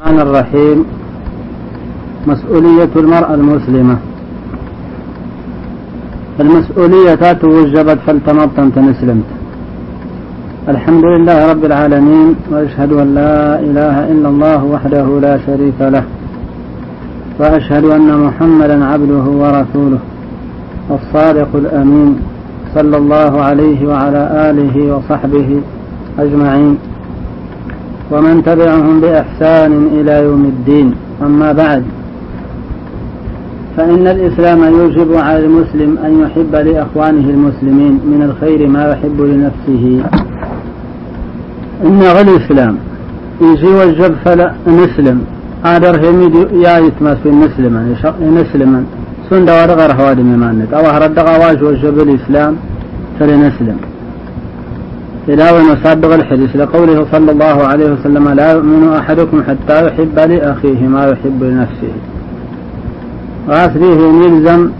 الرحمن الرحيم. مسؤولية المرأة المسلمة. المسؤولية توجبت فالتمطن تنسلمت. الحمد لله رب العالمين وأشهد أن لا إله إلا الله وحده لا شريك له وأشهد أن محمدا عبده ورسوله الصادق الأمين صلى الله عليه وعلى آله وصحبه أجمعين. ومن تبعهم بإحسان إلى يوم الدين. أما بعد فإن الإسلام يوجب على المسلم أن يحب لإخوانه المسلمين من الخير ما يحب لنفسه. إن الإسلام يجي وجب فلا نسلم آدر هميد يا يتمس في مسلما نسلما سند ورغر هوادي ممانت أو هرد غواج وجب الإسلام فلنسلم. إلى ونصدق الحديث. لقوله صلى الله عليه وسلم لا يؤمن أحدكم حتى يحب لأخيه ما يحب لنفسه. وأسريه يلزم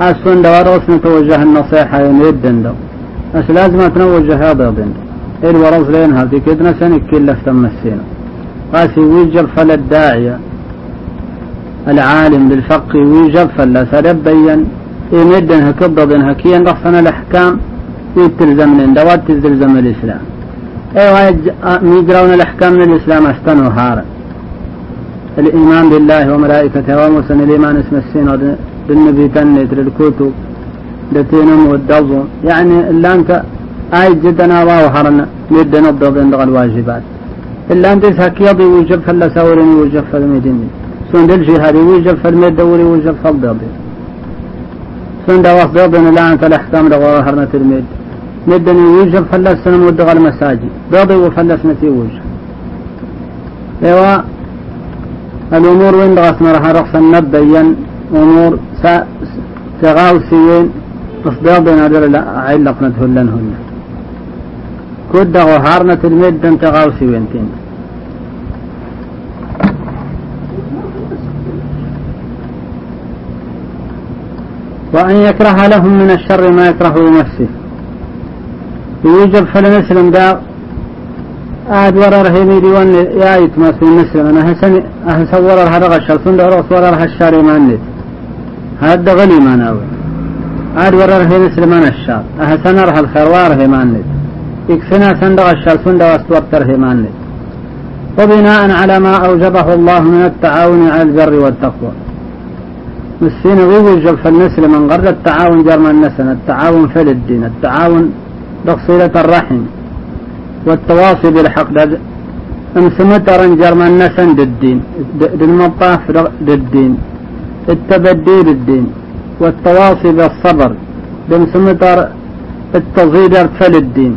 أسفن دوار وسن توجه النصيحة يمدن دو بس لازم تنوجه هذا بند إل ورز لين هذه كدنا سنك كل فتم السينة. قاسي ويجب فل الداعية العالم بالفقه ويجب فل سدبين يمدن هكبضن هكيا رخصنا الأحكام. يتلزم لين دوات تلزم الإسلام. أيوه يجرون الأحكام من الإسلام استنوا هارا الإيمان بالله وملائكته ومسن الإيمان اسم السين بالنبي تنت للكتب دتينم والدظم يعني إلا أنت آي جدا وهرنا مد نبض عند الواجبات. إلا أنت سكيضي ويجب فلا سورني ويجب فالمديني سون الجهاد ويجب فالمد دوري ويجب فالضبط سون دواس ضبط لا أنت الأحكام لغوا هرنا المد مدني ويجب فلس سنم ودغ المساجد بيضي وفلس نتي وجه إيوا الأمور وين دغس مرها؟ رقصا نبين أمور سا تغاوسيين. تصدق بين هذول علق نتهلن هن كد وهارنة المد تغاوسي وينتين وأن يكره لهم من الشر ما يكره لنفسه. يوجب فلنسلم دا. آد ورر هيمي ديوان يا يتماس نسلم أنا هسن أهسور هذا غشر سند ورر ورر هالشاري ما نت هذا غلي ما ناوي. آد ورر هي نسلم أنا الشار. أهسن رح الخروار هي ما نت يكفنا سند غشر سند نت وبناء على ما أوجبه الله من التعاون على البر والتقوى. مسين ويوجب فلنسلم من غير التعاون جرم النسن التعاون في الدين التعاون بصلة الرحم والتواصي بالحق. امسمتر جرمان نسن للدين. للمطاف للدين. التبدي للدين. والتواصي بالصبر. بمسمتر التزيد فل الدين.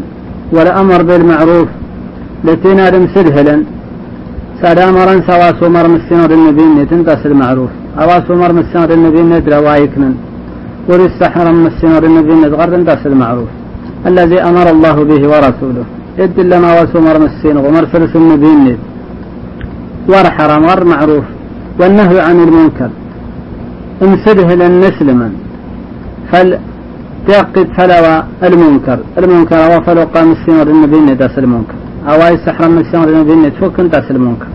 والأمر بالمعروف. لتنا لمسلهلا سلامرا سوا سمر مسينر النبي تنقص المعروف أوا سمر مسينر النبي ندرا وايكنا وللسحر مسينر النبي تنقص المعروف الذي أمر الله به ورسوله. إد لما وسمر مسين ومرسل النبي ورحرم غير معروف. والنهي عن المنكر. امسده للنسلما فل تأقد فلوى المنكر. المنكر قام السنور النبي داس المنكر. أو من السنور النبي تفك داس المنكر.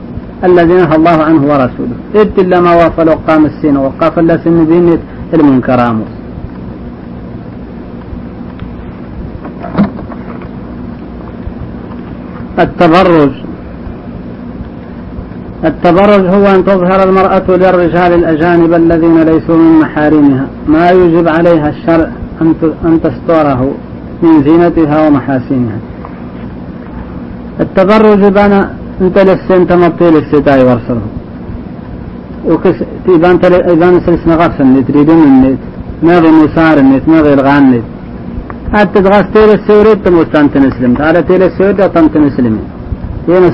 الذي نهى الله عنه ورسوله. إد لما وفلو قام السنور وقاف الله النبي المنكر آموس التبرج. التبرج هو أن تظهر المرأة للرجال الأجانب الذين ليسوا من محارمها. ما يجب عليها الشرع أن تستره من زينتها ومحاسنها. التبرج بنا انت لسين تمطي للستاي ورسله وكس تيبان تل ايبان سلس نغفل نت ريدون النت ما مسار النت ما الغان النت تغاس تيل السوريد تموستان تنسلم. تعالى تيل السوريد وطن تنسلم. تيل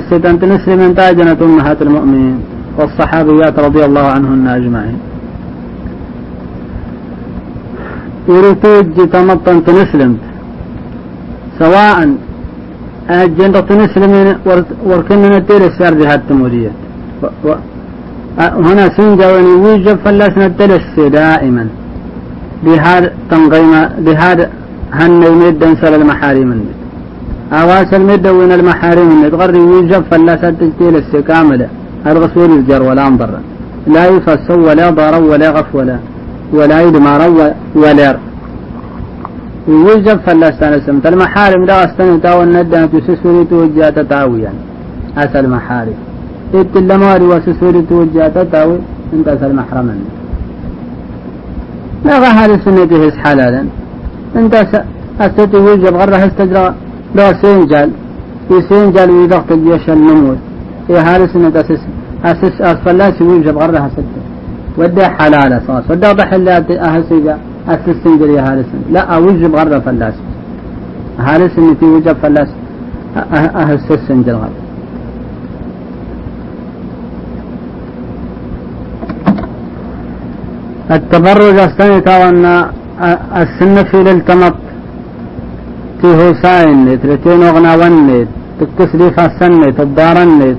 السيدان تنسلم. تاجنة أمهات المؤمنين والصحابيات رضي الله عنهن أجمعين. يريتوج تمطن تنسلم. سواء أجن تنسلم وركننا تيل السرد هات تمورية هنا سنجا ونوجب فلسنا التلس دائما. بهذا تنقيم بهذا هن يمد سل المحارم أواس المدون المحارم تغري ويجب فلا تجتيل السكاملة الغسول الجر ولا انضر لا يفس ولا ضر ولا غف ولا ولا يدمر ولا ويجب فلا استنسمت المحارم لا استنتا والندى تسسوري توجه تتاويا أسى المحارم. إت اللماري وسسوري توجه تتاوي. انت أسى المحرم لا غهر سنته حلالا. انت أستي ويجب غره استجرى لو سينجل يسينجل ويضغط الجيش النمود يا هارس انت أسس أسس أسفلاسي ويجب غره ودي حلالة صاص ودي ضح اللي أهسيجا أسس سنجل يا هارس. لا أوجب غره فلاس هارس انتي وجب فلاس أهسس سنجل غره التبرج استنتا وان السن في الالتمط في هوساين ترتين اغنا ونت تكسلي فاسنت الدارنت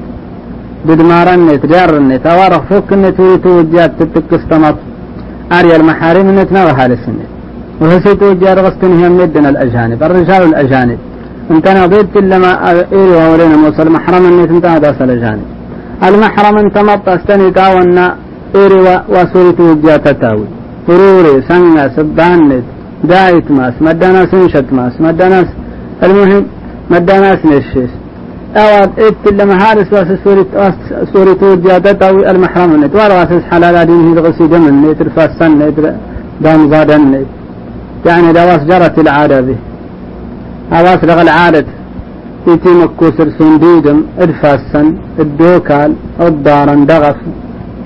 بدمارنت جارنت أوارخ فوق النت توجات تتكس تمط. اريا المحارم النت نوها للسنة وهسي توجات غستن هي مدنا الأجانب الرجال الأجانب. انت نضيت لما ايري وورينا موصل المحرم النت انت هذا الأجانب. المحرم انت مط أستني تاونا إيري وسوري توجه تتاوي فروري سنة سبانت دايت ماس مداناس نشت ماس مداناس المهم مداناس نشيس أواد إت لما هارس واس سوري سوري توجه تتاوي المحرم النت ورواسس حلال دينه الغسي دم النت رفاس سنة دام زاد النت يعني دواس جرت العادة به. أواس لغ العادة إتي مكوسر سنديدم إرفاسن الدوكال الدارن دغف.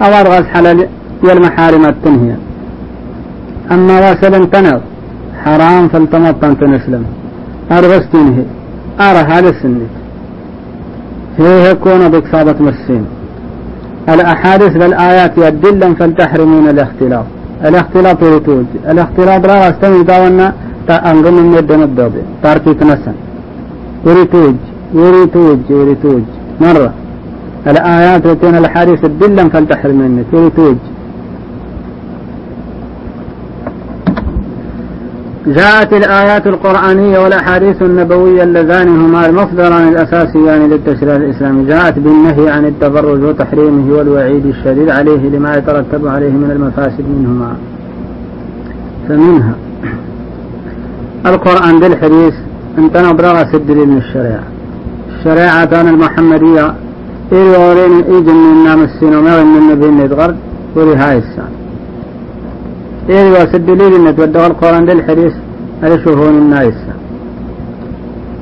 أو أرغز حلال المحارم التنهية. أما واسل تنظ حرام فالتمطن تنسلم. أرغز تنهي أرى هذا السنة. هي يكون بكصابة مسين الأحاديث بالآيات يدلا فلتحرمون الاختلاط. الاختلاط يريتوج الاختلاط لا استمي داونا أنغم من يدن الدوبي تاركي تنسن يريتوج يريتوج يريتوج مرة. الآيات وتين الأحاديث الدلا فلتحرم منك توج. جاءت الآيات القرآنية والأحاديث النبوية اللذان هما المصدران الأساسيان للتشريع الإسلامي. جاءت بالنهي عن التبرج وتحريمه والوعيد الشديد عليه لما يترتب عليه من المفاسد منهما. فمنها القرآن بالحديث انت نبرغ سد من الشريعة. الشريعة المحمدية إلي ورين إيجن من السين وما من النبي ندغر ولي هاي السان. إلي وسد لي لنا تودغ القرآن للحديث هذا شوفون النايسة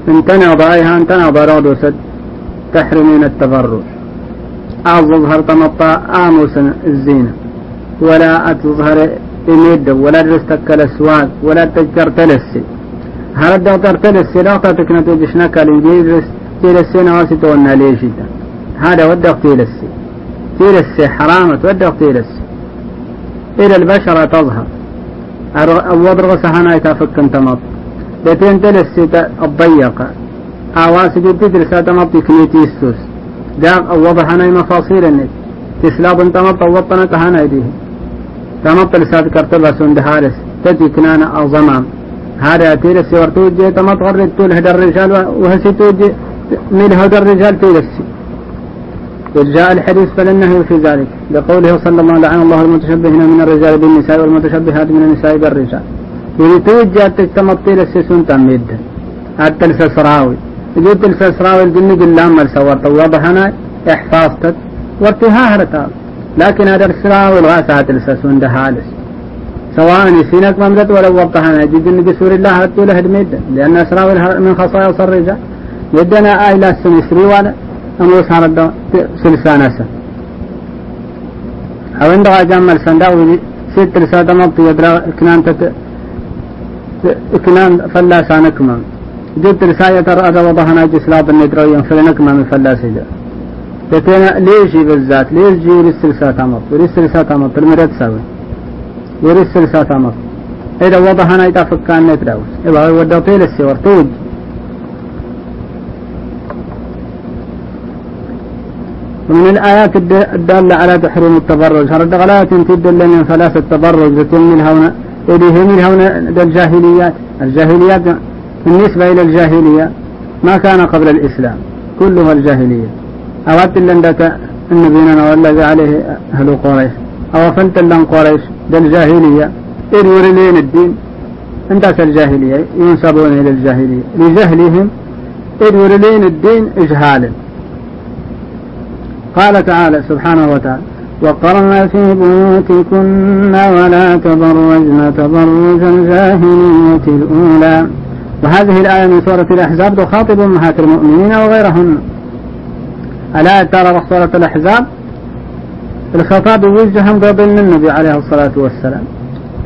انتنا ضائها انتنا ضراد وسد تحرمين التبرج. أظهر تمطى آموسا الزينة ولا أتظهر إميد ولا رستك الأسواق ولا تذكر تلسي. هل الدكتور تلسي؟ لا تعطيك نتوجه شنكا لنجيل تلسي نواسي تونا ليش جدا هذا ودق تيلسي تيلسي حرامة ودق تيلسي إلى البشرة تظهر. الوضر غسهنا يتفك انتمط لتين تلسي الضيقة آواس جد تدرس تمط كنيتي السوس داق الوضع هنا مفاصيل النت تسلاب انتمط وطنك هنا يديه تمط لسات كرتبة سندهارس تجي كنانا أو زمام هذا تيلسي ورتوجي تمط غرد تول الرجال وهسي توجي من هدى الرجال تيلسي إذ جاء الحديث فلنه في ذلك لقوله صلى الله عليه الله المتشبهين من الرجال بالنساء والمتشبهات من النساء بالرجال. يريد توجه تستمطي للسسون تميد حتى السسراوي يجود السسراوي الجن بالله مال سورت وضحنا إحفاظتك وارتها هرتا لكن هذا السراوي الغاسات السسون ده حالس. سواء يسينك ممزت ولا وضحنا النبي بسور الله هرتو له لأن السراوي من خصائص الرجال. يدنا آي لا سنسري ولا أمر صار سلسان أسا أو عندها جمع السندا ست رسالة مبطي يدرى كنان تت كنان فلاسانكما جبت رسالة ترى هذا وضحنا جسلاب الندرويا فلنكما من فلاسجا تتنا ليش بالذات ليش جي مبط يرس رسالة مبط المرد سوي يرس رسالة مبط إذا وضحنا يتفكان نتراوس. إذا ودى طيل السور ومن الآيات الدالة على تحريم التبرج. هرد غلاية تدل من ثلاث التبرج من هنا إليه من هنا الجاهليات. الجاهليات بالنسبة إلى الجاهلية ما كان قبل الإسلام. كله الجاهلية. أود لندك النبينا والذي عليه أهل قريش. أو فلت لن قريش بالجاهلية إرور لين الدين. أنت الجاهلية ينسبون إلى الجاهلية. لجهلهم إرور لين الدين إجهالا. قال تعالى سبحانه وتعالى وقرن في بيوتكن ولا تبرجن تبرج الجاهلية الأولى. وهذه الآية من سورة الأحزاب تخاطب أمهات المؤمنين وغيرهن. ألا ترى سورة الأحزاب؟ الخطاب يوجه ضمن النبي عليه الصلاة والسلام.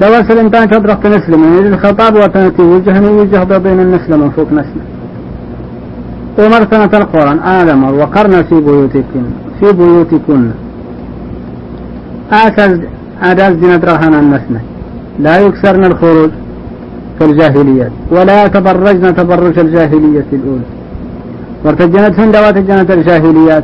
لو كان تدرك تنسلم يعني الخطاب وتنتي يوجه يوجه ضمن النسلم من فوق نسلم ومرتنة القرآن آدم وقرن في بيوتكن. في بيوتكن. آسز عداز دين درهنا النسنة لا يكسرن الخروج كالجاهليات ولا يتبرجن تبرج الجاهلية الأولى. وارتجنت هندوات جنت الجاهليات.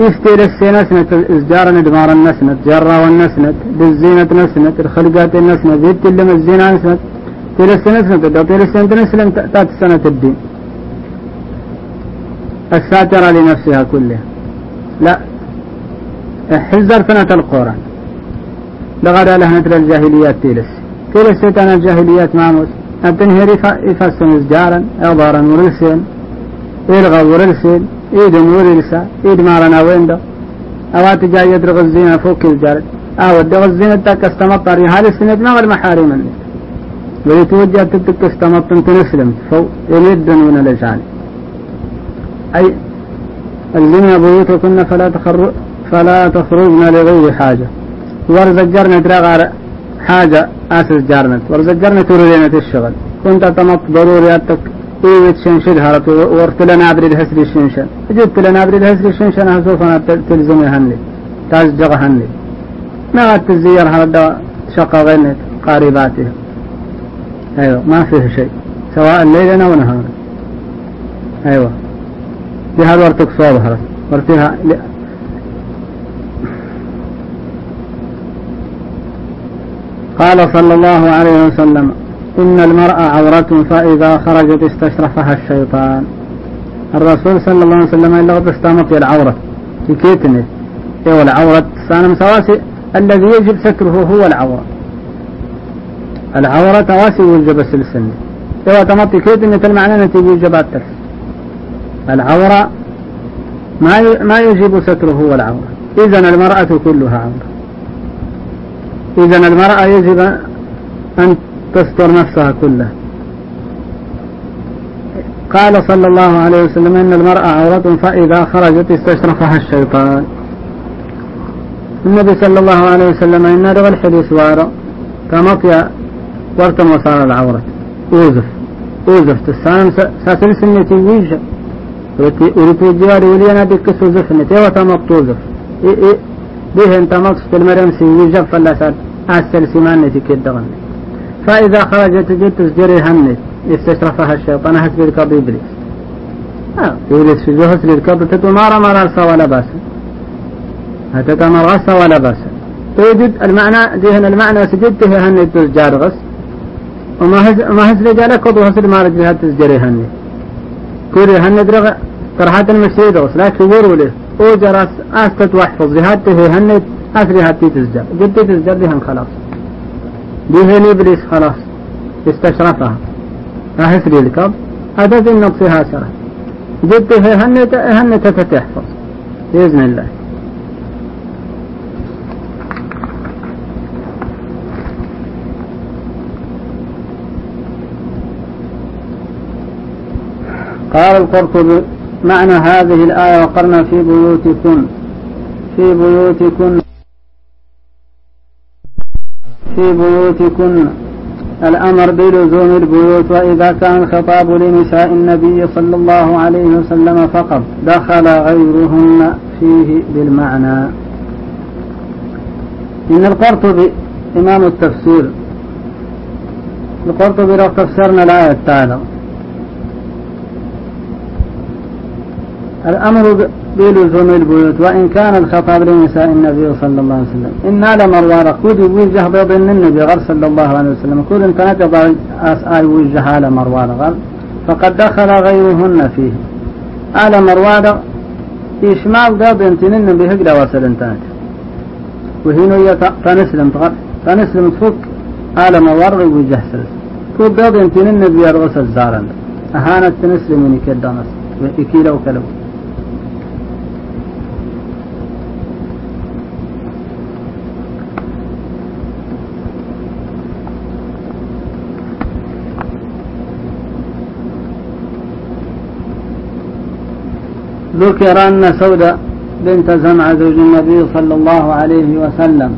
يفتير السنسنة إزجار ندمار النسنة جرى والنسنة بالزينة نسنة الخلقات النسنة زيت اللي الزينة نسنة تير السنسنة تير السنة نسلم تات سنة الدين. الساترة لنفسها كلها. لا. حزر سنة القرآن. لغدا لهنة الجاهليات تيلس. تيلس تانا الجاهليات ماموس؟ أبتنهر يفسن إزجارا إغضارا ورلسين إلغى ورلسين إيدم ورلسا إيد مارنا ويندا أوات جاي يدرغ الزينة فوق الجارد أو الدغ الزينة استمطر هذه السنة ما والمحارم ويتوجه تتك استمط تنسلم فوق يمد من الإجعال أي الزنا بيوتكن فلا تخرج فلا تخرجن لغير حاجة. ورزجرنا ترغى حاجة أسس جارنت. ورزجرنا تريدنا الشغل. كنت تمط ضرورياتك إيوت شنشد هرت ورت لنا الهسري الشنشن جبت لنا عبري الهسري الشنشن سوف تلزم هنلي تازجغ هنلي ما غاد تزير هذا شقة غنت قارباتها أيوة ما فيه شيء. سواء ليلا أو نهارا أيوة. بهذا ورتك صوب هرت ورتها قال صلى الله عليه وسلم إن المرأة عورة فإذا خرجت استشرفها الشيطان. الرسول صلى الله عليه وسلم إلا قد استامت العورة. في كيتنه إيه العورة سانم سواسي الذي يجب ستره هو العورة. العورة تواسي وجب السلسلة. إيه تمطي كيتنه المعنى نتيجة وجبات ترس. العورة ما ما يجب ستره هو العورة إذا المرأة كلها عورة. إذا المرأة يجب أن تستر نفسها كلها. قال صلى الله عليه وسلم إن المرأة عورة فإذا خرجت استشرفها الشيطان. النبي صلى الله عليه وسلم إن رغى الحديث وارا كمطيا ورتم وصار العورة. أوزف. أوزف. تسان ساسل سنتي ويجا ورتي الجواري ولينا بكسو زفنتي وتمط توزف به انت مقصد المريم سي ويجا فلا ساد أسل سمانتي كدغن فإذا خرجت جد تسجري هنت استشرفها الشيطان هسب الكرب إبليس. آه إبليس في جهة الكرب تتمار مرارسا ولا بأس. هتتمر غسا ولا بأس. توجد المعنى دهن المعنى سجدته هنت تسجار غس وما هز ما هز رجالك وضو هسر ما رجلها تسجري هنت كوري هنت رغ كرهات المسيد غس لكن ورولي. أو جراس أستت واحفظ جهاته هنت أسري هاتي تزجر. جدي تزجر بهم خلاص. بهن إبليس خلاص. استشرفها. أهسري الكب أدت النقصها سرة جدي هنت هنت تتحفظ. بإذن الله. قال القرطبي معنى هذه الآية وقرنا في بيوتكن. في بيوتكن. في بيوتكن. الأمر بلزوم البيوت وإذا كان الخطاب لنساء النبي صلى الله عليه وسلم فقط دخل غيرهن فيه بالمعنى. إن القرطبي إمام التفسير. القرطبي لو تفسرنا الآية التالية. الأمر بلزوم البيوت وإن كان الخطاب لنساء النبي صلى الله عليه وسلم. إنا لمروان كود وجه بيض النبي غير صلى الله عليه وسلم. كود انت نتبع أسآي وجه على مروان غير فقد دخل غيرهن فيه. على مرواد إشمال يمتنن بهقدا وصل انتهت. وهنا تنسلم تنسلم تفك على مرواد وجهسل تو قاضي يمتنن بيرغس الزارن. أهانت تنسلم من كدانس وإكيلا وكلو ذكر أن سودة بنت زمع زوج النبي صلى الله عليه وسلم.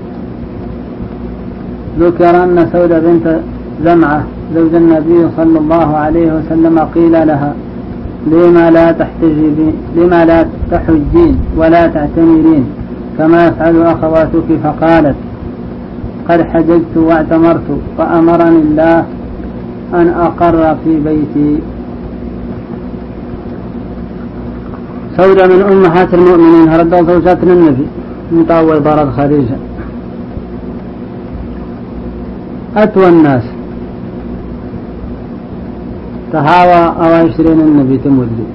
ذكر أن سودة بنت زمعة زوج النبي صلى الله عليه وسلم قيل لها لما لا تحتجبين لما لا تحجين ولا تعتمرين كما يفعل أخواتك فقالت قد حججت واعتمرت فأمرني الله أن أقر في بيتي. سودة من أمهات المؤمنين هرد زوجات النبي مطاول بارد خديجة. أتوى الناس. تهاوى أو عشرين النبي تمدي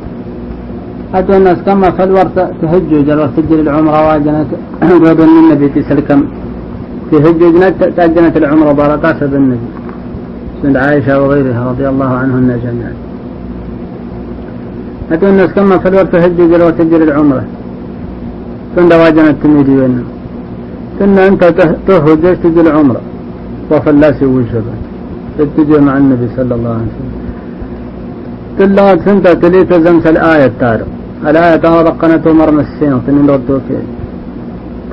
أتوى الناس كما فالور تهجج الور تجري العمرة واجنت وضن النبي تسلكم تهجج تأجنت العمرة بارقاسة بالنبي سند عائشة وغيرها رضي الله عنهن جميعا. هتو الناس كما فلور تهجي جلو تجري العمرة. كن دواجنا التميدي بينهم كنا أنت تهجي تجي العمرة. وفلاسي وشبه تتجي مع النبي صلى الله عليه وسلم. تلاقت سنتا تليت زمس الآية تارو. الآية تارو دقنته مرم السين تنين ردو كيه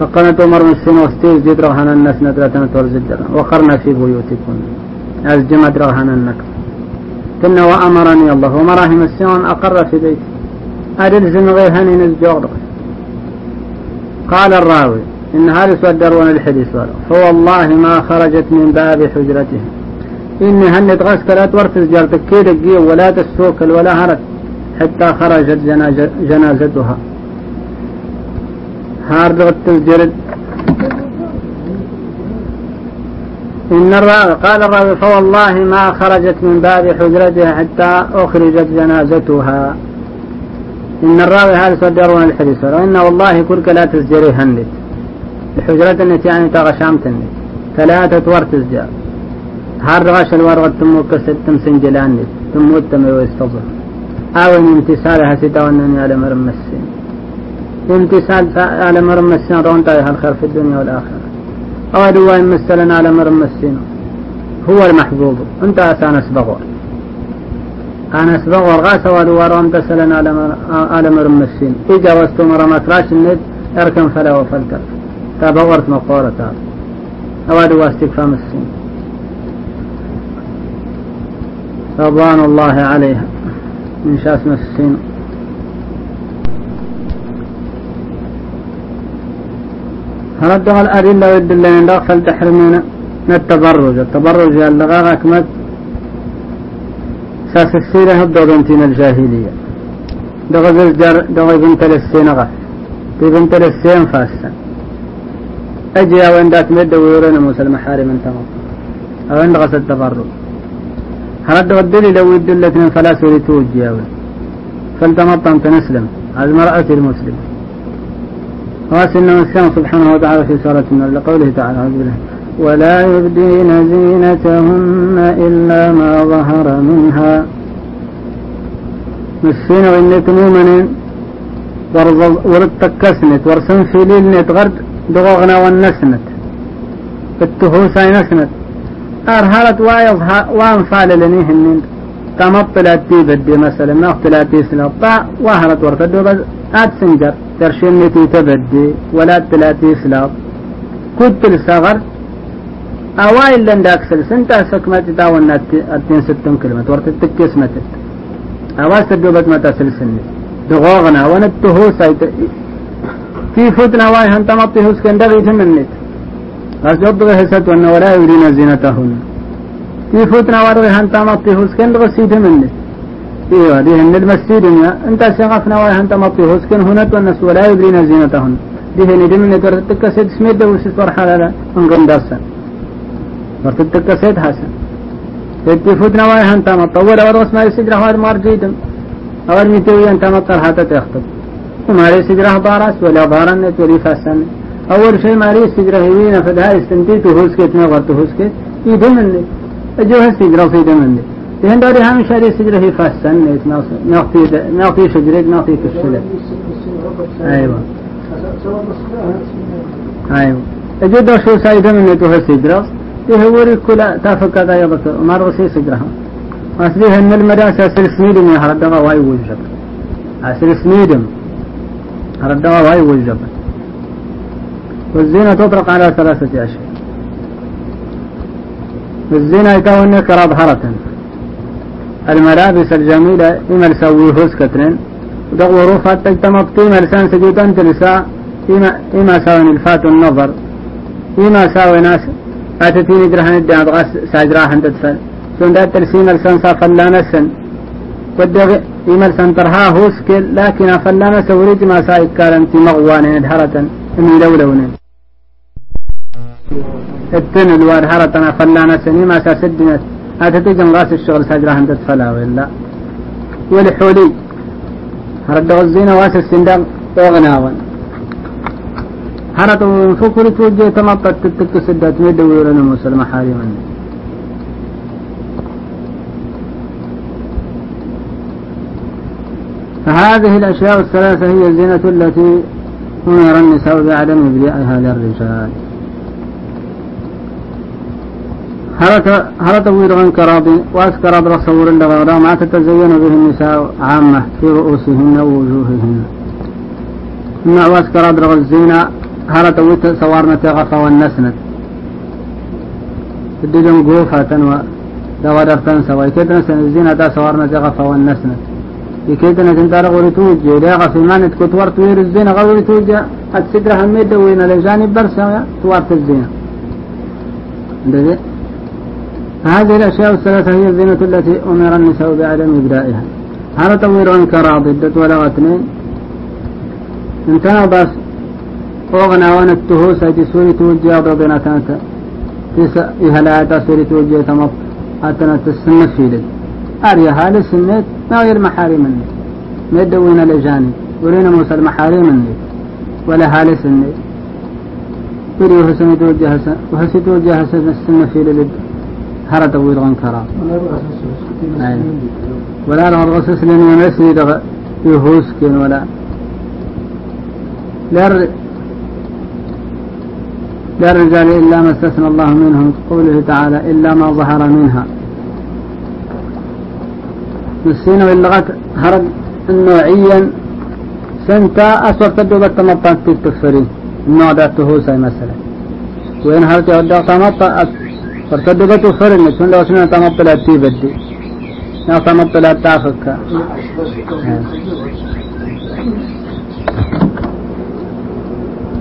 دقنته مرم السين وستيز جيد روحنا الناس ندرتنا تورزدنا وقرنا في بيوتكم. أزجمت روحنا النكر كنا وأمرني الله. ومراهم السنون أقر في بيتي أدل غير هني نزجور. قال الراوي إن هذا سودرون الحديث فوالله ما خرجت من باب حجرته إني هنت غسكلت ورتز جارتك كيد ولا تسوكل ولا هرت حتى خرجت جنازتها. هارد تزجرد إن الراوي قال الراوي فوالله ما خرجت من باب حجرتها حتى أخرجت جنازتها. إن الراوي هذا صدرون الحديث. وإن والله كلك لا تسجري هندت الحجرة التي يعني تغشامت ثلاثة ور تسجر هار غش الورغة تمو كسد تمسن جلانت تمو التمي ويستظهر أو امتثالها ستا وأنني على مرم السين امتثال على مرم السين رون الخير في الدنيا والآخرة. أو إن مثلا على مرم السين هو المحبوب. أنت أسانس بغور أنس بغور غاس ودوار انت سلنا على على مرم السين إجا وستمر ما تراش الند اركن فلا وفلتر تبغرت مقورة أو استكفام السين رضوان الله عليها. من شأس السين هردغ الأدلة والدلين لا فلتحرمون التبرج. التبرج اللغة أكمل ساس السيرة هبدو بنتين الجاهلية. دغ زلجر دغ بنت للسين غف في بنت للسين فاسا أجي وين دات مد ويورنا موسى المحارم انت أو عند غس التبرج هردغ الدليل لو يدلت من فلا سوري توجي فلتمطن تنسلم. هذه المرأة المسلمة. وأسن السلام سبحانه وتعالى في سورة النور لقوله تعالى أعوذ ولا يبدين زينتهن إلا ما ظهر منها. مسين وإنك مؤمنين ورتكسنت ورسن في ليلنت غرد دغوغنا والنسنت التهوساي نسنت أرهلت لنيهن تمطلت تي بدي مثلا ما اختلاتي سلطة وهرت ورتدو አትንገር ደርሽነት ተበድ ወላ ትላት ይስላብ ኩትል ሰገር አዋይል እንዳክስል ስንታ ሰክመት ታወና አትን ስትም ክልመት ወርት ትክስ መተት አዋ ሰዶበት መታ ስልስን ድጓግና ወነትሁ ሳይት ፊ ዋይ ሀንተማጥ ይሁስ ከንደር ይትምነት አስደብረ ወና ወላ ይሪና ዚነታሁን ፊ ፉትና ዋይ ሀንተማጥ ይሁስ مطيهوس كندر سيتمنت أيوه دي هن المسجد أنت سقفنا وهي أنت مطي هسكن هنا والناس ولا يبرين زينتهن. دي هن دي من ترتك سيد سميد وسيس فرحة لا. انقم داسا ترتك سيد حسن. تدي فدنا واي هنت مطول اور اسماء السجرة هو مرجيدم اور ميتوي أنت مطر حتى تخطب وماري سجرة بارس ولا بارن توري فسن أول شيء ماري سجرة هوين فدها استنتي تهوس كت ما غرت تهوس كت يدمن. جو السجرة في دمن تهن داري هم شاري سجرة هي فسن نعطي نعطي شجرك نعطي كشلة أيوه. أيوه. اجد شو سايدم من تهوس سجرة. يهوري كل تافكا دا يبط مار وسي سجرها أصلي هن المدرسة أسل سنيدم يا هردوا واي وجب. أسل سنيدم هردوا واي وجب. والزينة تطرق على ثلاثة أشياء. الزينة يكون كرابهرة الملابس الجميلة إما لسوي هوس كترين. ودغوا روفات تجتمطي مرسان سجوتان تلسا إما إما ساوي الفات النظر إما ساوي ناس أتتيني درهن الدين أبغى ساجرا هند تفل سون دات ترسيم السن فلانا سن. ودغ إيمال سن ترها هوسكل لكن فلانا سوريج ما سايك كارنتي مغوان ادهرة من لولون التن الوار هرتنا فلانا سني ما ساسدنت. أتتي جم رأس الشغل ساجرا هند تفلا ولا والحولي هرد الزينة واس السندام أغناون حرط فكر توجه تمطت تتك سدات مدور لنا مسلمة حارما فهذه الأشياء الثلاثة هي الزينة التي أمر النساء بعدم إبداعها للرجال هرت ويرغن كراضي وأسكر رصور لغيرها ما تتزين به النساء عامة في رؤوسهن ووجوههن. مع وأسكر الزينة هرت ويت سوارنا تغفى والنسنت الدجن قوفة تنوى دوادر تنسى ويكيدنا الزينة دا سوارنا تغفى والنسنت يكيدنا تنتار غوري توجه لا في مانت كتور توير الزينة غوري توجه أتسدر هميد وين لجانب برسا توارت الزينة. هذه الأشياء الثلاثة هي الزينة التي أمر النساء بعدم إبدائها. هذا تطوير كراض ولا اثنين. انتهى بس. وغنا وأنا ايتي سوري توجه بضنا كانت تسا إهلاتا سوري توجه تمط أتنا تسنة في لي أريا هالي ما غير محارم مني. ما يدوين الأجانب ورينا موسى المحارم مني. ولا هالي سنة وري وحسن توجه حسن وحسن توجه حسن السنة في لي هرا توير غنكرا ولا رغسس لن ينسي يهوس كين ولا. لا للرجال إلا ما استثنى الله منهم قوله تعالى إلا ما ظهر منها. نسينا اللغة هرب نوعيا سنتا أسوأ تدوبة تمطان في التفرين النوع ده تهوسي مثلا وين هرت يودع تمطا فرتدوبة تفرين نسون لو سنة تمطلع تيبدي نا تمطلع تافكا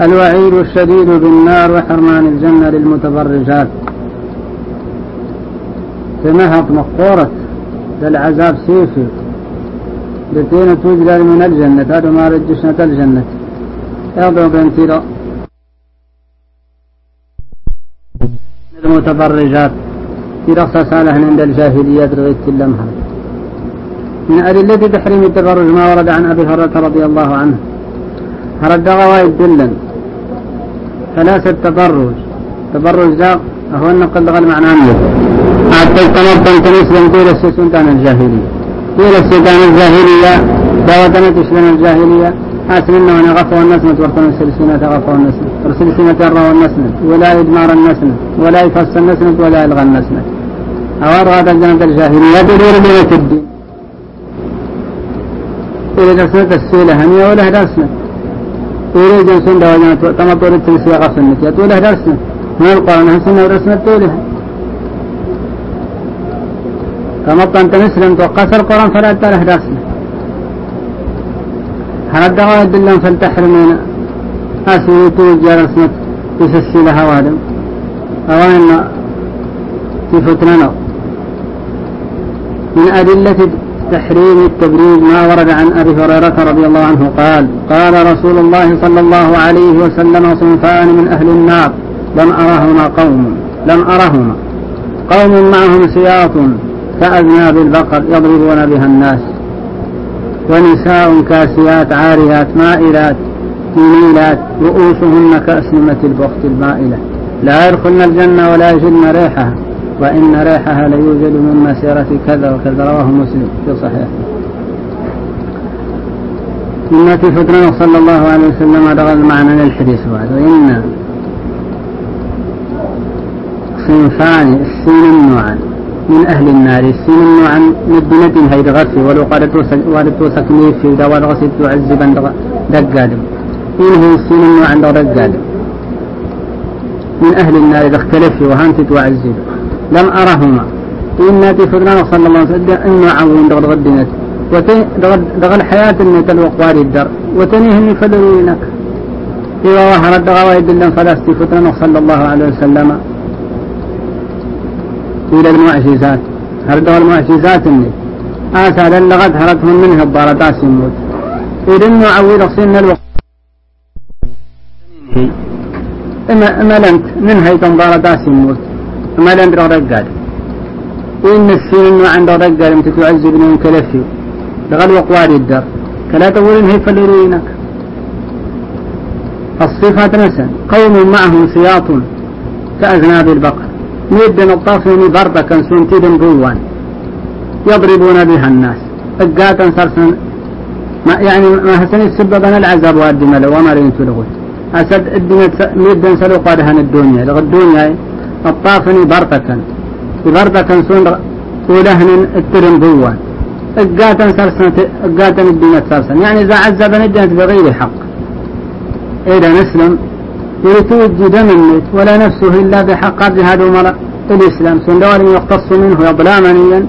الوعيد الشديد بالنار وحرمان الجنة للمتبرجات تنهط مقورة للعذاب سيفي. لتين توجد من الجنة هذا ما رجشنا الجنة. يضع بنتيرا المتبرجات في رخصة صالح عند الجاهلية رغيت اللمها من أدلة تحريم التبرج ما ورد عن أبي هريرة رضي الله عنه. هرد غوايد دلا ثلاثة تبرج تبرج ذا هو النقل لغة المعنانية حتى تنظم تنسلم طول السلطان الجاهلية. طول السلطان الجاهلية. داوتنا تسلم الجاهلية. أسلمنا غفوا النسمة ورطنا السلسلة غفوا النسمة والسلسلة الروا النسمة ولا إدمار النسمة ولا يفصل النسمة ولا يلغى النسمة أوار هذا الجنة الجاهلية بدور بيت الدين إذا درسنا السيلة هنية ولا درسنا طول جنسون دواجنا كما طول التنسية يا طوله درسنا من القرآن هسنا ورسنا طوله كما أنت مسلم توقف القرآن فلا تله درسنا هل الدواء يدلون فلتحرمين أسوي توجه يسسي لها وادم. أوان فتنة من أدلة تحريم التبريد ما ورد عن أبي هريرة رضي الله عنه قال قال رسول الله صلى الله عليه وسلم صنفان من أهل النار. لم أرهما قوم. لم أرهما قوم معهم سياط كأذناب البقر يضربون بها الناس. ونساء كاسيات عاريات مائلات مميلات رؤوسهن كأسنمة البخت المائلة لا يدخلن الجنة ولا يجدن ريحها وإن ريحها ليوجد من مسيرة كذا وكذا. رواه مسلم في صحيح سنة فتنة صلى الله عليه وسلم دغل معنى للحديث بعد. وإن صنفان السين نوعا من أهل النار السين نوعا مدنة هيد غسي ولو قالت وسكني في دوال غسي تعذبا دقادم. إنه السين نوعا دقادم من أهل النار إذا اختلف وهانت تعذب لم أرهما. إن فتنة صلى الله عليه وسلم إنه عون دغل غدنت دغل حياة إني تلوق واري الدر. وتنيهني فلوينك إذا ظهرت دغوايد لن فلستي فتنة صلى الله عليه وسلم. إلى المعجزات. هردوا المعجزات إني؟ آسى للغت هرتهم منه الضارتاس يموت إذا إنه عويل صين الوقت ملنت من هيتم ضارتاس يموت. ملنت رقاد وإن السين عند رقاد أنت تعذبني من كلفي. لغل وقواري الدر كلا تقول إن هي فلورينك الصفات نسا قوم معهم سياط كأذناب البقر ميد نطافهم بربا كان سنتيد بوان يضربون بها الناس. اقاتا سرسن ما يعني ما هسني السبب أنا العذاب وادي ملو وما رين تلغوت أسد الدنيا ميد سلو قادها الدنيا. لغ الدنيا الطافني بربا كان سن ولهن الترم بوان. اقاتا سرسن اقاتا الدنيا سرسن. يعني إذا عذب نجنت بغير حق. إذا نسلم يتوجه دم الميت ولا نفسه إلا بحق هذا مرة الإسلام. سندوار يختص منه منيا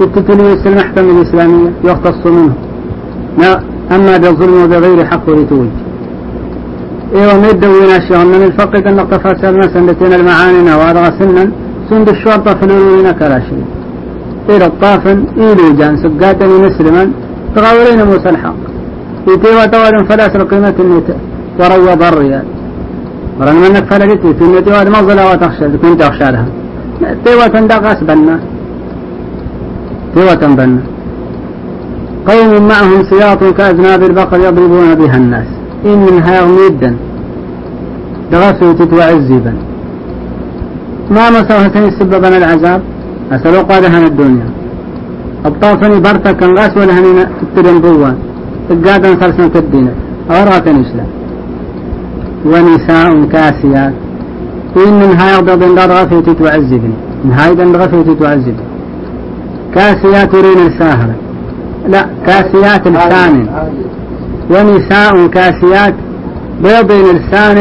التتلويس المحكمة الإسلامية يختص منه. أما بالظلم وبغير حق لتوجه إيوه ميد دوينا الشهر من الفقد أن سلنا سندتين المعاني نوارغ سنا سند الشرطة فلولين كراشي إلى الطافن إلو جان سقاتني مسلما. تغاورين موسى الحق. يتيوى توار فلاس القيمة النت وروى ضريا ورغم أنك فلقت في النتي وهذا مظلة وتخشى. كنت تخشى لها. تيوة دقاس بنا. تيوة بنا. قوم معهم سياط كأذناب البقر يضربون بها الناس. إن منها ميدا دغسوا تتوعزبا ما مسوها سببنا العذاب؟ أسألوا قادها الدنيا. الطافني برتا كان غاس ولا هنين التدن بوان القادن خلصنا تدينه أوراكن إسلام. ونساء كاسيات. من هاي أغضب إن غفيت تعذبني من هاي دن غفيت تعذبني كاسيات رين الساهرة. لا كاسيات لسان ونساء كاسيات بيض لسان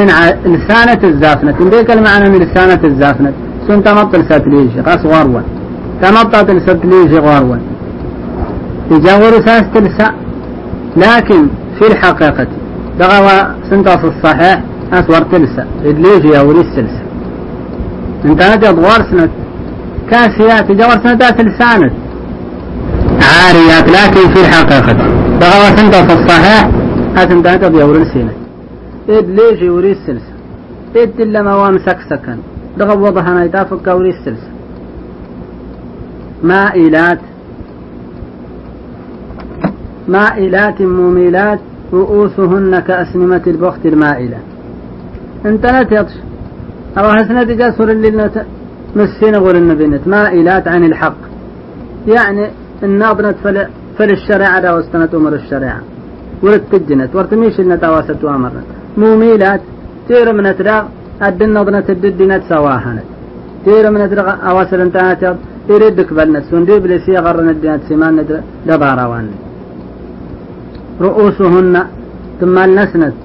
لسانة الزافنة. ديك المعنى من لسانة الزافنة. سن تمطل ستليجي قاس غروا تمطل ستليجي غروا يجاور ساس تلسا لكن في الحقيقة دغوا سنتاس الصحيح أسور تلسا إدليج يا وريس تلسا إنت هذه أدوار سنة. كاسيات جوار سنة لسانت عاريات لكن في الحقيقة. دغوا سنتاس الصحيح أسنت هذا بيور السنة إدليج وريس تلسا إد لما وام سكسكا دغوا وضحنا يتافك وريس تلسا مائلات مائلات مميلات رؤوسهن كأسنمة البخت المائلة. أنت لا تطش أو حسنة جاسر اللي مسين غول النبينت مائلات عن الحق. يعني الناظرة فل, فل الشريعة واستنت أمر الشريعة. ورد تجنت ورتميش لنا تواست وامرت. مميلات تير من ترى الدن نظرة الدنت سواهنت تير من ترى أواصل انتهت يردك بلنت سندي بلسي غرن الدنت سمان دبارا وانت رؤوسهن ثم النسنت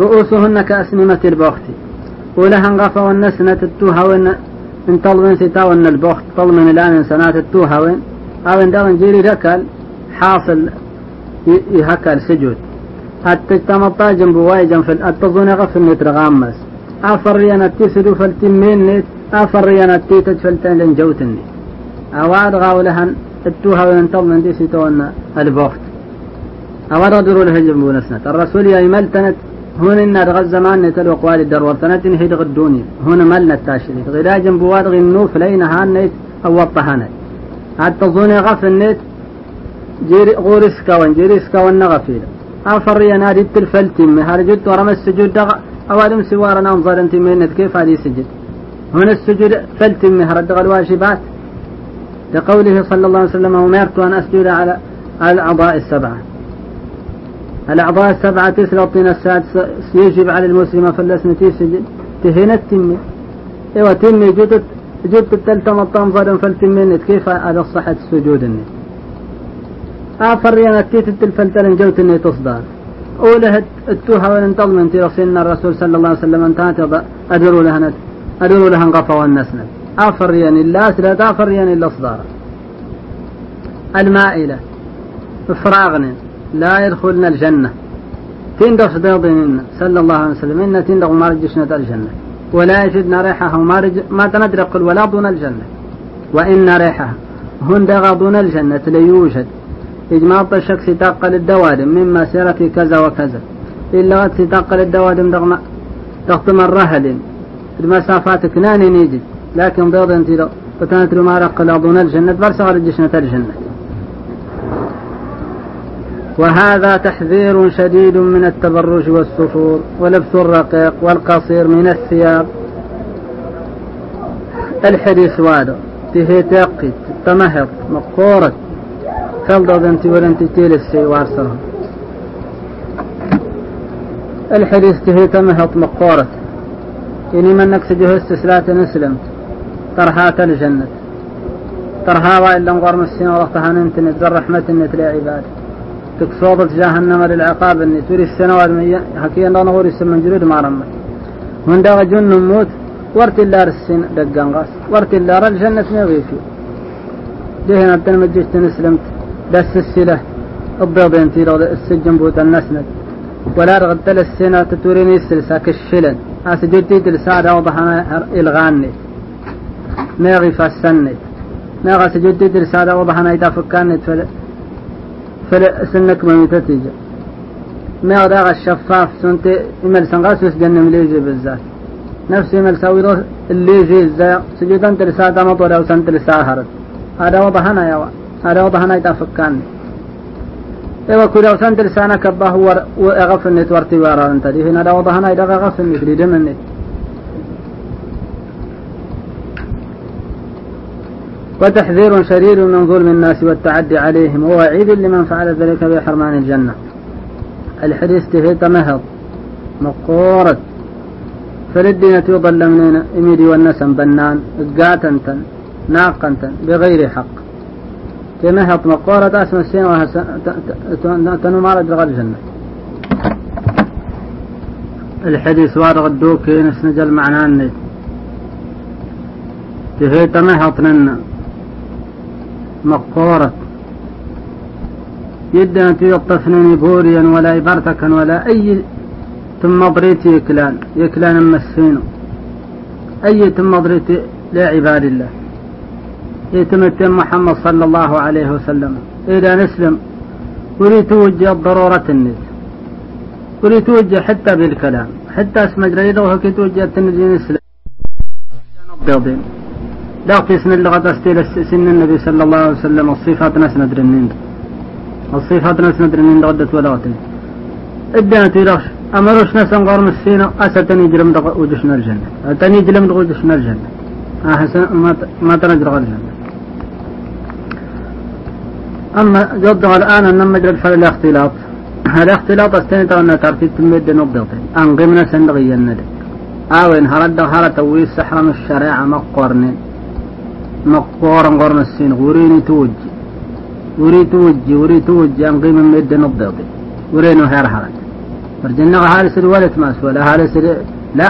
رؤوسهن كأسنمة البخت ولها انغفى والنسنة التوها وين إن طلبن ستا وان البخت طلبن الآن سنات التوها وين أو ان دغن جيري ركل حاصل يهكل سجود. التجتمطا جنب واي جنب التظن غفل نترغامس أفرينا التسدو فالتمين نت أفرينا التيتج فالتن لنجوتني أواد غاولهن التوها وين طلبن دي ستا وان البخت أمر درو له جنبو نسنت الرسول يا ملتنت هون إن رغ الزمان نتلو قوال الدرور تنتين هيد الدنيا هون ملنا التاشري غدا جنبواد غي النوف لين هان نيت أو الطهانة حتى ظوني غف النت جيري غورس كون جيريس كون نغفيل. أفر ينادي التلفلتم هرجت ورمى السجود دغ سوارنا انظر إنت من كيف هذه سجد هنا السجود فلتم هرد الواجبات. لقوله صلى الله عليه وسلم أمرت أن أسجد على الأعضاء السبعة. الأعضاء السبعة تسلطين السادس يجب على المسلم فلسن تسجد تهينت تمي إيوه تمي جدت جدت التلتم الطنظر فلتمي كيف على صحة السجود النت آفر ينتيت التلفلتل جوت اني تصدر. أوله التوها وننتظم انت رسولنا الرسول صلى الله عليه وسلم انتهت أدروا لها أدروا لها انقفا والنسنة آفر يعني الله لا تافر يعني الأصدار المائلة. إفراغنا لا يدخلنا الجنة. تندغ صديقنا صلى الله عليه وسلم. إن تندغ ما رجشنا الجنة. ولا يجدنا ريحها وما رج ما تندرق ولا دون الجنة. وإن ريحها. هندغ دون الجنة ليوجد. إجماع الشك ستاقل الدوادم من مسيرة كذا وكذا. إلا ستاقل الدوادم دغم تختم الرهل المسافات كنان نيجي. لكن بيض أنت فتنت ما رقل أظن الجنة برسغ رجشنة الجنة. وهذا تحذير شديد من التبرج والسفور ولبس الرقيق والقصير من الثياب. الحديث وادو تهي تقي تمهط مقورة. فلض بنت ولنت تيل السي وارسه الحديث تهي تمهط مقورة إني من نكسجه استسلات نسلم. ترهات الجنة ترها وإلا نقرم السنة ورطها ننتنت ذا رحمة النت لعباد. تكسوضة جهنم للعقاب النت. توري السنوات حكي أن نغور من جلود ما رمت. من دغ جن موت ورت الله السن دقان غاس. ورت الله الجنة نغيفي ليه نبتن مجيشت دس السلة. الضيض انتي لو السجن بوت النسند ولا رغد السنة تتوريني السلسة كالشلن أسجدتي تلسادة وضحنا إلغاني. ناغي فالسنة ناغا سجدتي تلسادة وضحنا إذا فكانت فل فل سنك ما داغ الشفاف سنت إمل سنغاس وسجن مليجي بالذات. نفس إمل سويرو اللي جي زي سجدان تلسادة مطولة وسنت لساهرت هذا وضحنا يا هذا وضحنا إذا فكانت ايوا كودا وسنت لسانا كبا هو وغفن نتورتي وارا انت دي هنا دا وضحنا إذا غفن نتري دمنت وتحذير شديد من ظلم الناس والتعدي عليهم. ووعيد لمن فعل ذلك بحرمان الجنة. الحديث تهيت مهض مقورة فللدينة يضل منين إميدي والنسم بنان. قاتنتا ناقنتا بغير حق. تمهط مقورة اسم السين تنمارد لغا الجنة. الحديث وارغ الدوكي نسنجل معناه تهيت مهط لنا مقورة يدنا تيطفنني بوريا ولا يبرتكا ولا أي ثم ضريتي يكلان. يكلان مسينو أي ثم ضريتي لعباد الله. يتمتم محمد صلى الله عليه وسلم. إذا نسلم ولي توجه ضرورة ولي توجه حتى بالكلام حتى اسم جريدة وهكي توجه التنجي نسلم بيضين لا سن اللغة استيل سن النبي صلى الله عليه وسلم. الصفات ناس ندرنين الصفات ناس ندرنين غدت ولغتين ادنا تيرش امروش ناس انقر مسينا اساتني جلم دق وجشنا الجنة اتني جلم دق وجشنا الجنة احسن ما ما تنجر الجنة جد الآن انما مجرد فعل الاختلاط. الاختلاط استنت أن ترتيب تمد نبضتين انقمنا سندغي الندى آوين هرد هرد ويس سحرم الشريعة مقرنين مقورا قرن السين. وريني توجي وري توجي وري توجي أن قيمة مد نبضي ورينو هير حرج فرجنا هالس الولد ما ولا هالس لا.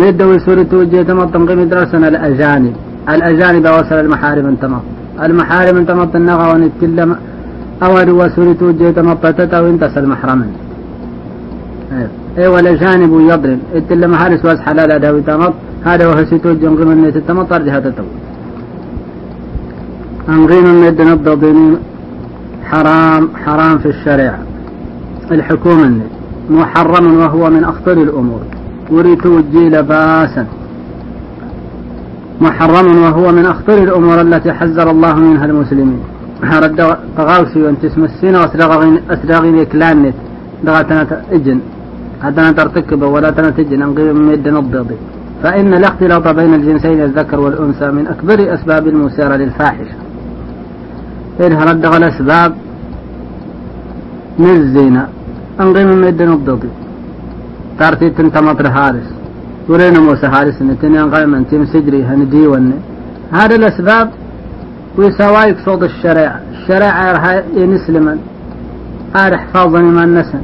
مد ويسوري توجي تمطم قيمة درسنا الأجانب. الأجانب وصل المحارم انتمط المحارم انتمط النغى ونتكلم أول وسوري توجي تمطتت أو انتس المحرمين إيه والأجانب يضرب. اتلم هالس واس حلال هذا تمط هذا وهو ستوجه قيمة النيت التمطر جهة التو أنغيم الند نبض حرام حرام في الشريعة. الحكومة محرم وهو من أخطر الأمور. ورث الجيل باسا محرم وهو من أخطر الأمور التي حذر الله منها المسلمين. رد تغاوسي وانت اسم السين أسراغين يكلانت دغتنا إجن. حتى ترتكب ولا تنتجن أنقذ من يد نضضي فإن الاختلاط بين الجنسين الذكر والأنثى من أكبر أسباب المسيرة للفاحشة. إنها ردغ الأسباب من الزنا. أنقذ من يد نضضي تارتي تنتمطر هارس ورينا موسى هارس نتني أنقذ من تيم سجري هندي ون هذه الأسباب ويساوايك صوت الشريعة. الشريعة ينسلمن هذا حفاظا من نسن.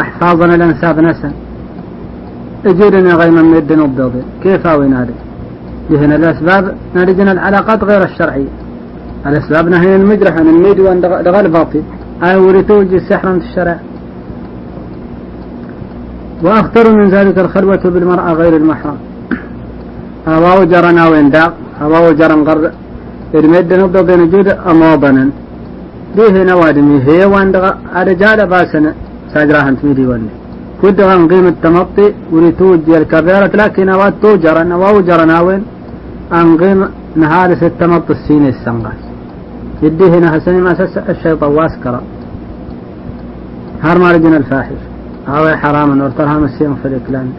أحفاظنا الأنساب نسن. اجرنا غير من الدين الضوضي كيف أوي نادي؟ لهنا الأسباب نارجنا العلاقات غير الشرعية. الأسباب نهي المجرح عن الميد وأن دغال باطل. أي ورثوج سحرا في الشرع وأخطر من ذلك الخلوة بالمرأة غير المحرم. أواو جرنا وين داق أواو جرن غر الميد نبض بين جود أموضنا به نوادمي هي وان دغ أرجال باسنا ساجراهن تميدي وني. كد غن قيمة التمطي وريتوج الكبيرة لكن أواد توجر أن ووجر ناوين أن قيم نهارس التمط السين السنغاس. يديه حسني ما سس الشيطان واسكرا. هار مارجن الفاحش. هاو حراما وارترها مسيم في الإكلان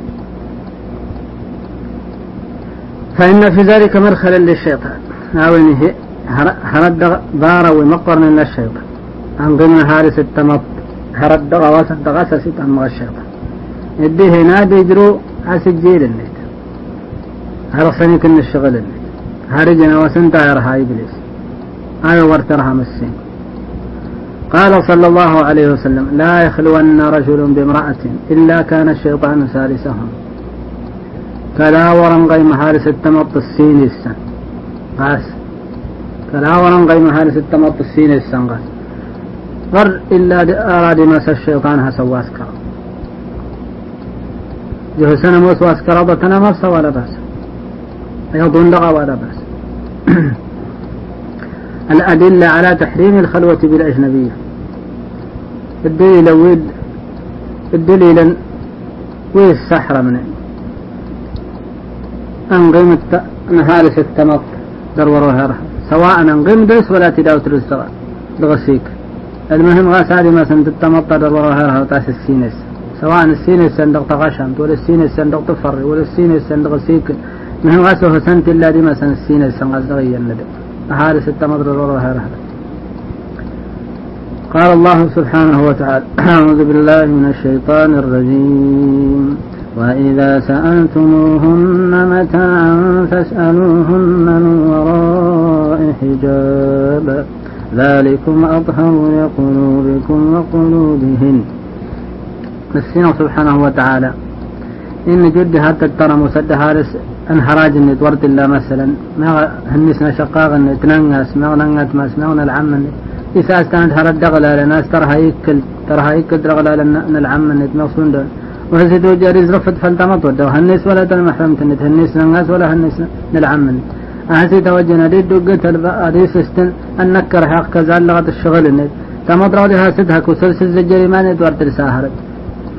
فإن في ذلك مرخلا للشيطان. هاوين هي هرد بارا ومقرن للشيطان أن قيم نهارس التمط هرد غواس دغاس سيت أم غشيطة يدي هنا بيجرو عسجيل النت هرسني كن الشغل النت هرجنا وسنتا يرها إبليس أنا ورترها مسين قال صلى الله عليه وسلم لا يخلون رجل بامرأة إلا كان الشيطان ثالثهم كلا ورن غيم هارس التمط السين السن. قاس. كلا ورن غيم هارس التمط السين السن قاس. غر إلا أراد مس الشيطان هسوا أسكر جهسنا موس وأسكر ضتنا مس ولا بأس. يظن لغى ولا بأس. الأدلة على تحريم الخلوة بالأجنبية الدليل ويد الدليل ويد السحر من أن قيمة نهارس التمط در وروهرها سواء أن قيم دس ولا تداوت الرزق دغسيك المهم غاس هذه مثلا تتمطر وراها وتاس السينس سواء السينس صندوق تغشمت ولا السينس صندوق تفر ولا السينس صندوق سيك مهم غاس سنت إلا دي مثلا السينس صندوق تغير ندى هذا ستمطر وراها قال الله سبحانه وتعالى أعوذ بالله من الشيطان الرجيم. وإذا سألتموهن متاعا فاسألوهن من وراء حجاب. ذلكم أطهر لقلوبكم وقلوبهن. السنة سبحانه وتعالى. إن جد حتى ترى مسد هارس أن حراج إن تورت الله مثلا. ما هنسنا شقاق إن تنغس ما نغت ما سمعنا العم إذا استانت هرد دغلا لناس ترى هيكل ترى هيكل دغلا لنا العم إن تنصون ده وهزي دو. جاريز رفت فلتمط وده هنس ولا تنمحرم تنت هنس نغس ولا هنس نلعم أهسي توجنا دي دوقت دي سستن النكر حق كذا لغت الشغل النت تمطر ودها سدها كسر سز الجريمان دور ترساهرت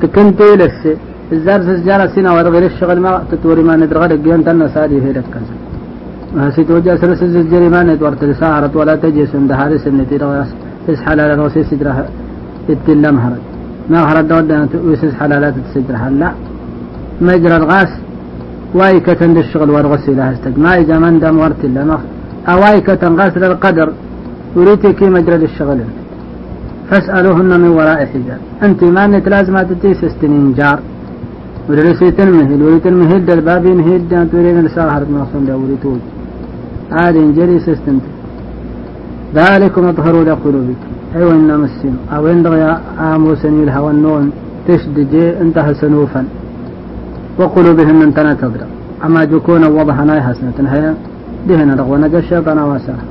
تكنتي لسي الزار سجارة سينا ورغير الشغل ما تتوري ما ندرغ دقيان تنا سادي في ركز أهسي توجه سر سز الجريمان دور ترساهرت ولا تجي سند هارس النتي رغاس تس حلال رغسي سجرها اتلم هرت ما هرد دودنا ويسس حلالات تسجرها لا. مجرى الغاس. وايكة للشغل والغسل لها استد ما إذا من دم ورت إلا ما. أوايكة غسل القدر وريتك مجرى للشغل فاسألوهن من وراء حجاب. أنت ما أنت لازم تتيس استنين جار. ودرسي تنمهل وريت المهل الباب ينهل دان تورين لساهر من أصلا دوريتوج عاد جري سستنت ذلكم أطهروا لقلوبك أيوة إن مسين أو إن يا آموسني الهوى النون تشدجي انتهى سنوفا. وقلوبهم من تنتظر أما جكون وضح ناي حسنة. هيا دهنا رغوة نجا الشيطان واسرة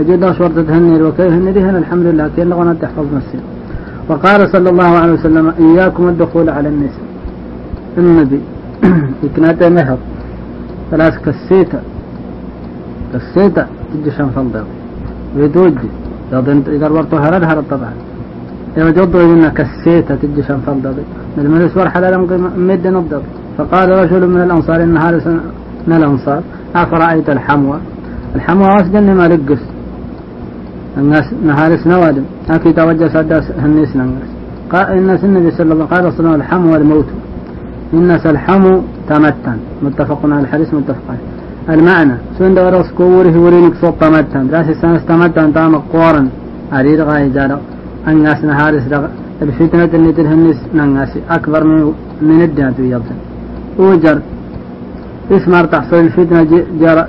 أجد شورت تهني الوكيه هن دهنا الحمد لله. كي لغونا تحفظ نفسي. وقال صلى الله عليه وسلم إياكم الدخول على النساء. النبي. إكنات مهر. ثلاث كسيتا. كسيتا. تجي شنفن ضيو ويدوجي. إذا برطو هرد هرد طبعا. يوجد إن كسيتة تجيشان فضل الملس ورحل لم مد نضب فقال رجل من الأنصار إن هارس من الأنصار. أفرأيت الحموى. الحموى واسجن ما لقس الناس نهارس نوادم. أكي توجه سداس هنيس نغس قال الناس النبي صلى الله عليه وسلم الحمو والموت الناس الحمو تمتن. متفق على الحديث متفق عليه. المعنى سون دورس كوره ورينك صوت تمتن. راس سنس تمتن تام قورن أريد غاي جارا الناس نهارس رغ. الفتنة اللي تلهنس نغاسي أكبر من من الدنيا يبدأ وجر إسمار تحصل الفتنة جرى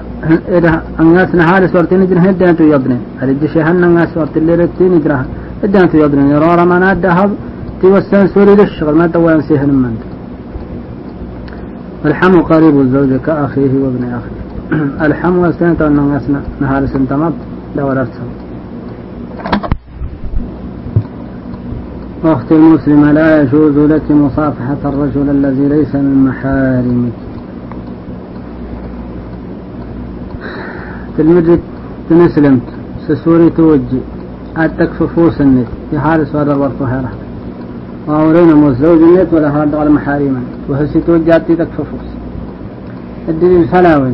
إذا الناس نهار سورت نجرة هدنا تو يبني هل الدشي هن الناس سورت اللي رتي نجرة هدنا تو يبني يرى ما نادها توسن سوري للشغل. ما توا ينسيه من الحم قريب الزوج كأخيه وابن أخيه. الحم والسنة أن الناس نهار سنتمط رسل أختي المسلمة لا يجوز لك مصافحة الرجل الذي ليس من محارمك. تلمجد تنسلمت. سسوري توجي. أتك ففوس النت في حارس هذا الورط هيرا وأورينا مزوج النت ولا هذا على محارما. وهسي توجي أتي تك ففوس الدليل فلاوي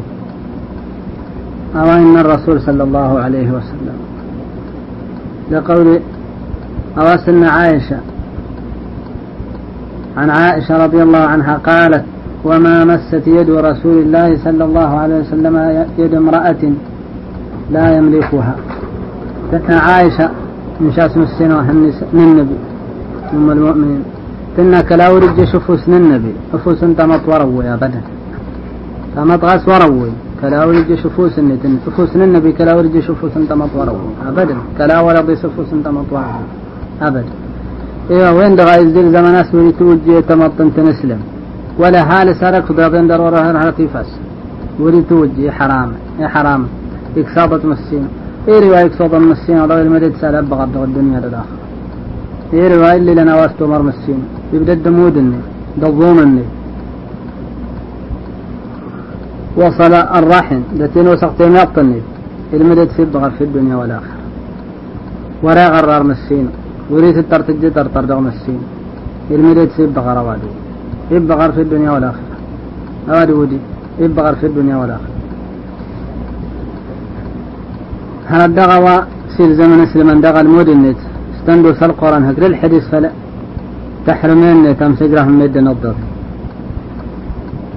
أو إن الرسول صلى الله عليه وسلم. لقول أواسن عائشة. عن عائشة رضي الله عنها قالت وما مست يد رسول الله صلى الله عليه وسلم يد امرأة لا يملكها. عائشة من شاس مسنا من النبي. أم المؤمنين. تنا كلا ورج شفوس النبي شفوس انت مطوروي أبدا فمطغس وروي كلا ورج شفوس النتن شفوس النبي كلا ورج شفوس انت مطوروي أبدا. كلا ورد شفوس انت مطوروي أبدا. إيه وين دغا يزدل زمان أسمي توجي تمطن تنسلم. ولا حال سرك ضربين ضرورة هنا فاس ولي توجي حرام يا حرام. إكساطة مسين. إيه رواية إكساطة مسين؟ هذا المدد سأل بغض الدنيا للآخرة. إيه رواية اللي لنا واستو مر مسين. يبدأ الدمودني دضومني وصل الرحم دتين وسقتين يقطني المدد في بغر في الدنيا والآخرة. ولا غرار مسين. وريت الترتج ترتر دغ مسين. المدد في بغر وادو يبغر في الدنيا والآخرة. هذا ودي يبغر في الدنيا والآخرة. هذا دغوا سير زمن اسلم دغى المدنت استندوا القرآن هكذا. الحديث فلا تحرمين تم سجرهم مد نظر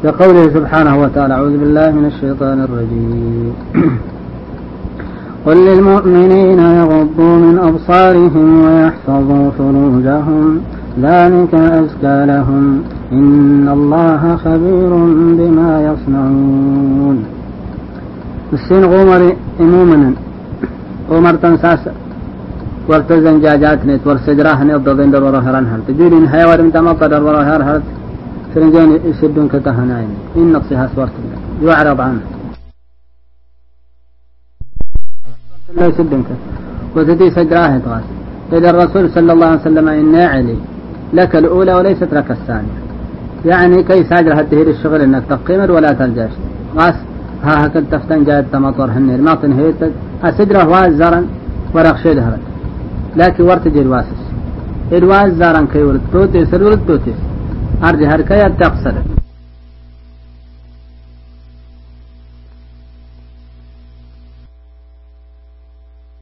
لقوله سبحانه وتعالى أعوذ بالله من الشيطان الرجيم. قل للمؤمنين يغضوا من أبصارهم ويحفظوا فروجهم. ذلك أزكى لهم. إن الله خبير بما يصنعون. السين غمر إمومنا غمر تنساس ورتزن جاجات نت ورسجراه نت ضدين در وراه هران هرت جولين هيا ورم تمطر در وراه هر هرت سرنجان يسدون كتهناين إن نقصها سورت الله يعرض عنه لا يسدنك وتدي سجراه تغاس إذا الرسول صلى الله عليه وسلم إن علي لك الأولى وليست لك الثانية. يعني كي ساجر هتهير الشغل إنك تقيمر ولا ترجعش غاس ها هكذا تفتن جاءت تمطر هنير. ما تنهيت. السدرة واز زرن ورق لكن ورت جرواس الواز زارن كيورت بروتس الورد بروتس ارجع هركايا تقصر